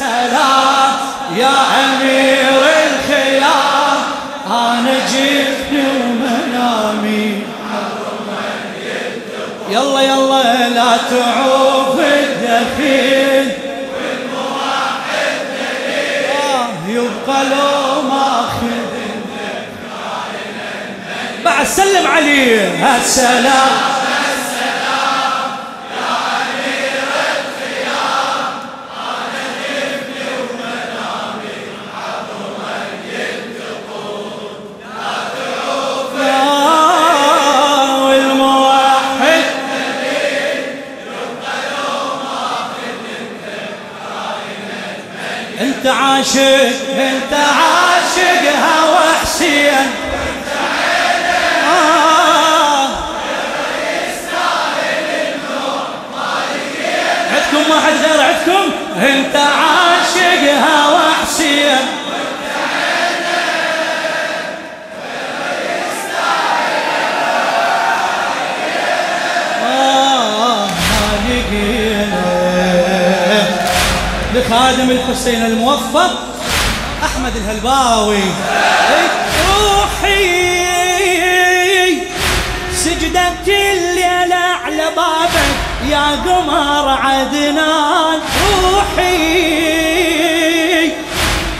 السلام. يا أمير الخيام أنا جفني ومنامي يلا يلا لا تعوف الدفين. آه، يبقى لو ماخذ بعد سلم عليه السلام عاشق انت عاشق هوى حسين. آه. واحد غير عندكم؟ انت عاشق هوى لخادم الحسين الموفق أحمد الهلباوي. روحي. سجدت الليلة على بابك يا قمر عدنان. روحي.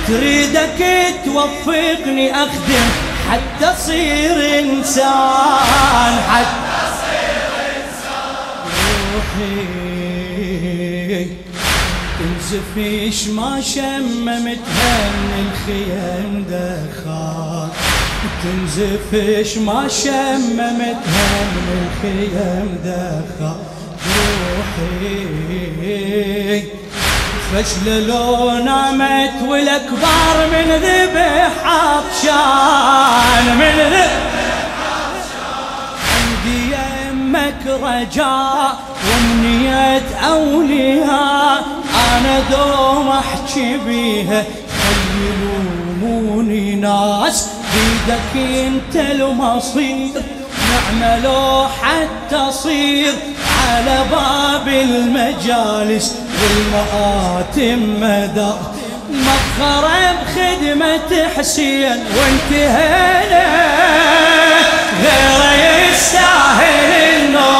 تريدك توفقني أخدم حتى أصير إنسان حتى روحي. تنزفيش ما شممتها من الخيام دخان تنزفش ما شممتها من الخيام دخان روحي فشل لو نامت والاكبر من ذبح عطشان من ذبح عندي يمك رجاء وأمنية أولياء. أنا دوم أحكي بيها. خلي ناس بيدك أنت المصير. نعملوا حتى صير على باب المجالس والمآتم مدى مفخرة بخدمة حسين وانتهينا. غيره يستاهل النور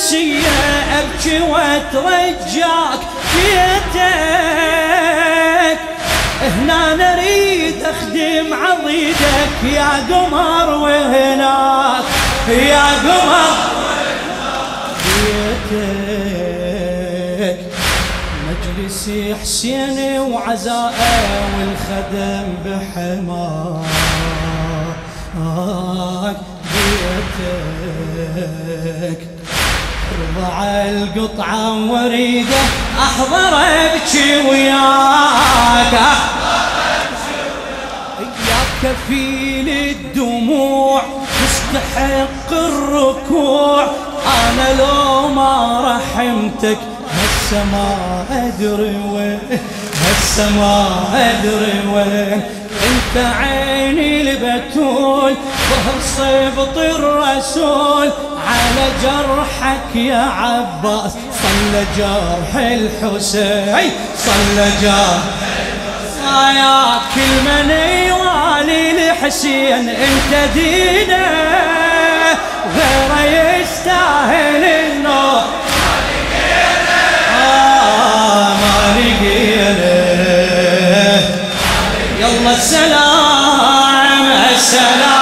المسية أبكي وأترجاك جيتك هنا نريد أخدم عضيدك يا قمر وهناك. يا قمر جيتك مجلسي حسين وعزائه والخدم بحماك. بيتك. رضع القطعة وريدة أحضر ابكي وياك. يا كفيل الدموع تستحق الركوع. أنا لو ما رحمتك هسه ما أدري وين هسه ما أدري وين. أنت عيني البتول ظهر صبط الرسول على جرحك يا عباس. صلى جرح الحسين. صلى جرح يا كل من يوالي الحسين إنت دينه غير يستاهل النور. آه ما لقينا يلا السلام السلام.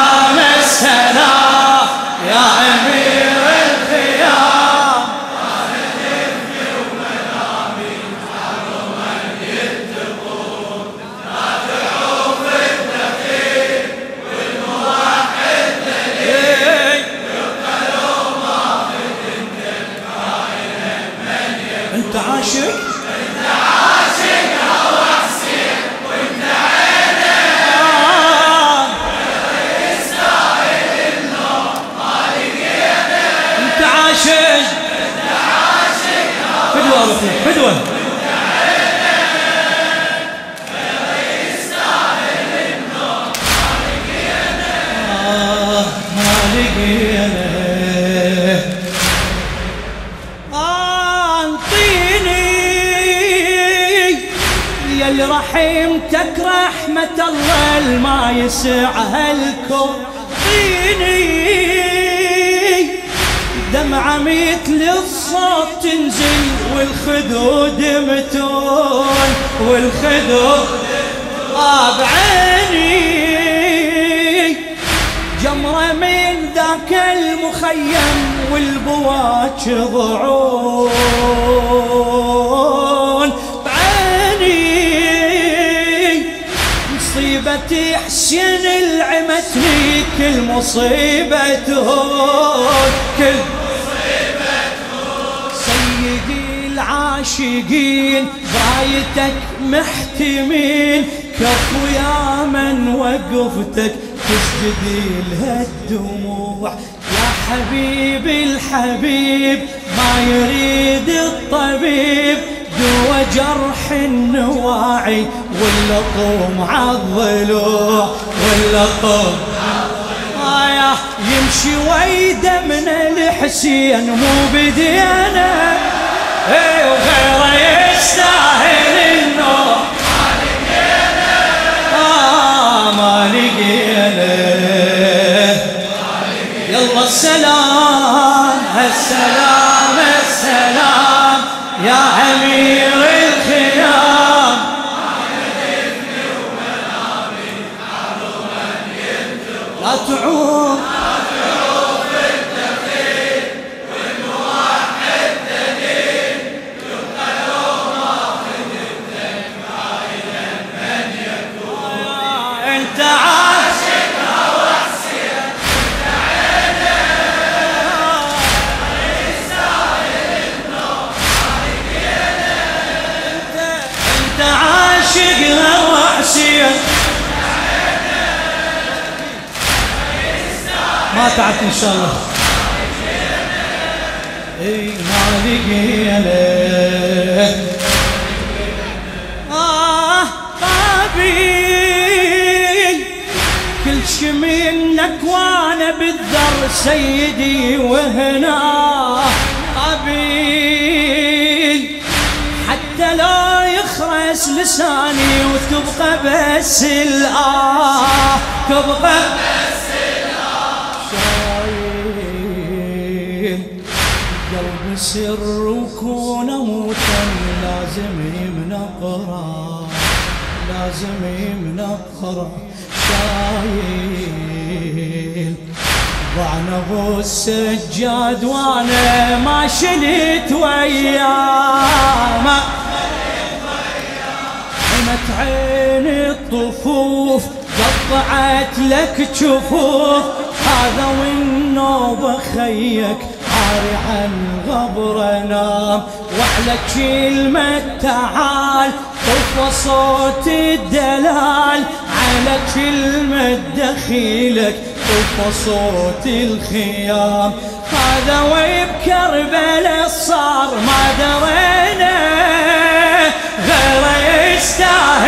رحمتك رحمة الله الما يسعها الكون طيني دمعة مثل الصوت تنزل والخدود متون. والخدود آه بعيني جمرة من ذاك المخيم والبواج ضعون. مصيبة حسين العمتني كل مصيبة هون كل سيدي العاشقين برايتك محتمين كفو يا من وقفتك تسجدي لها الدموع. يا حبيبي الحبيب ما يريد الطبيب. دوا جرح النواعي ولا طوم عالضلوع ولا طوم آية يمشي ويده من الحسين مو بدينا اي وغيره يستاهل. ما تعبت إن شاء الله. اي ما لقينا آه قابيل كل شي منك وأنا بالذر سيدي وهنا. قابيل حتى لا يخرس لساني وتبقى بس الآه. تبقى بس لازم يمنقرا لازم يمنقرا شايل. ضعنا أبو السجاد وأنا ما شلت وياه. ما حمت عين الطفوف قطعت لك جفوف. هذا والنوبة خيك عاري عن غبر نام وعلى كلمة تعال طفى صوت الدلال. على كلمة دخيلك طفى صوت الخيام. هذا وبكربلاء صار ما درينا غيره يستاهل.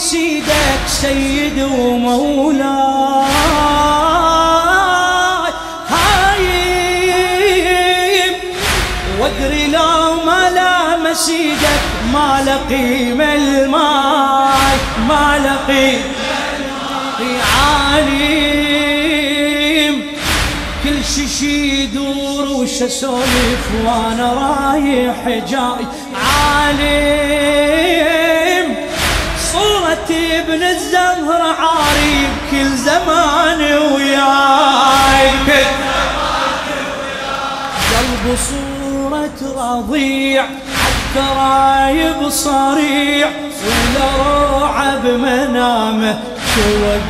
إيدك سيد ومولاي. هايم وادري لو ما لامس إيدك ما لقيم الماي ما لقيم عاليم كل شي شي يدور وش اسولف وأنا رايح جاي عالم. صورة ابن الزهر عاري كل زمان وياي. قلب صورة رضيع الترايب صريع ولا روعة بمنامه شو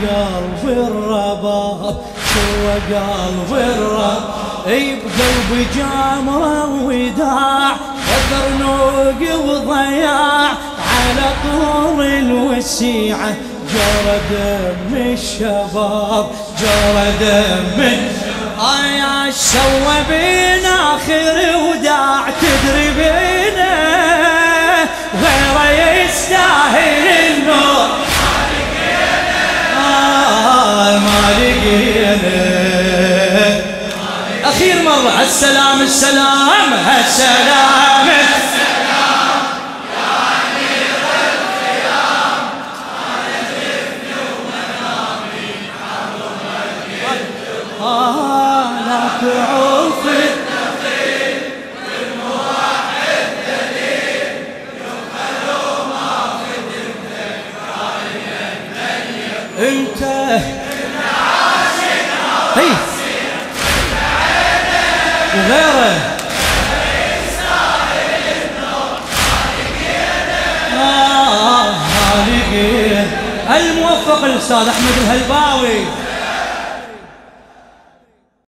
قلب الرباب شو قلب الرباب اي بقلبي جامرة وداع وذرنوق وضياع طول الوسيعة جرى دم الشباب جرى دم يا سوى بينا آخر وداع تدري بينا غيره يستاهل النور. ما لقينا أخير مرة السلام السلام السلام انت وغيره آه الموفق الأستاذ أحمد الهلباوي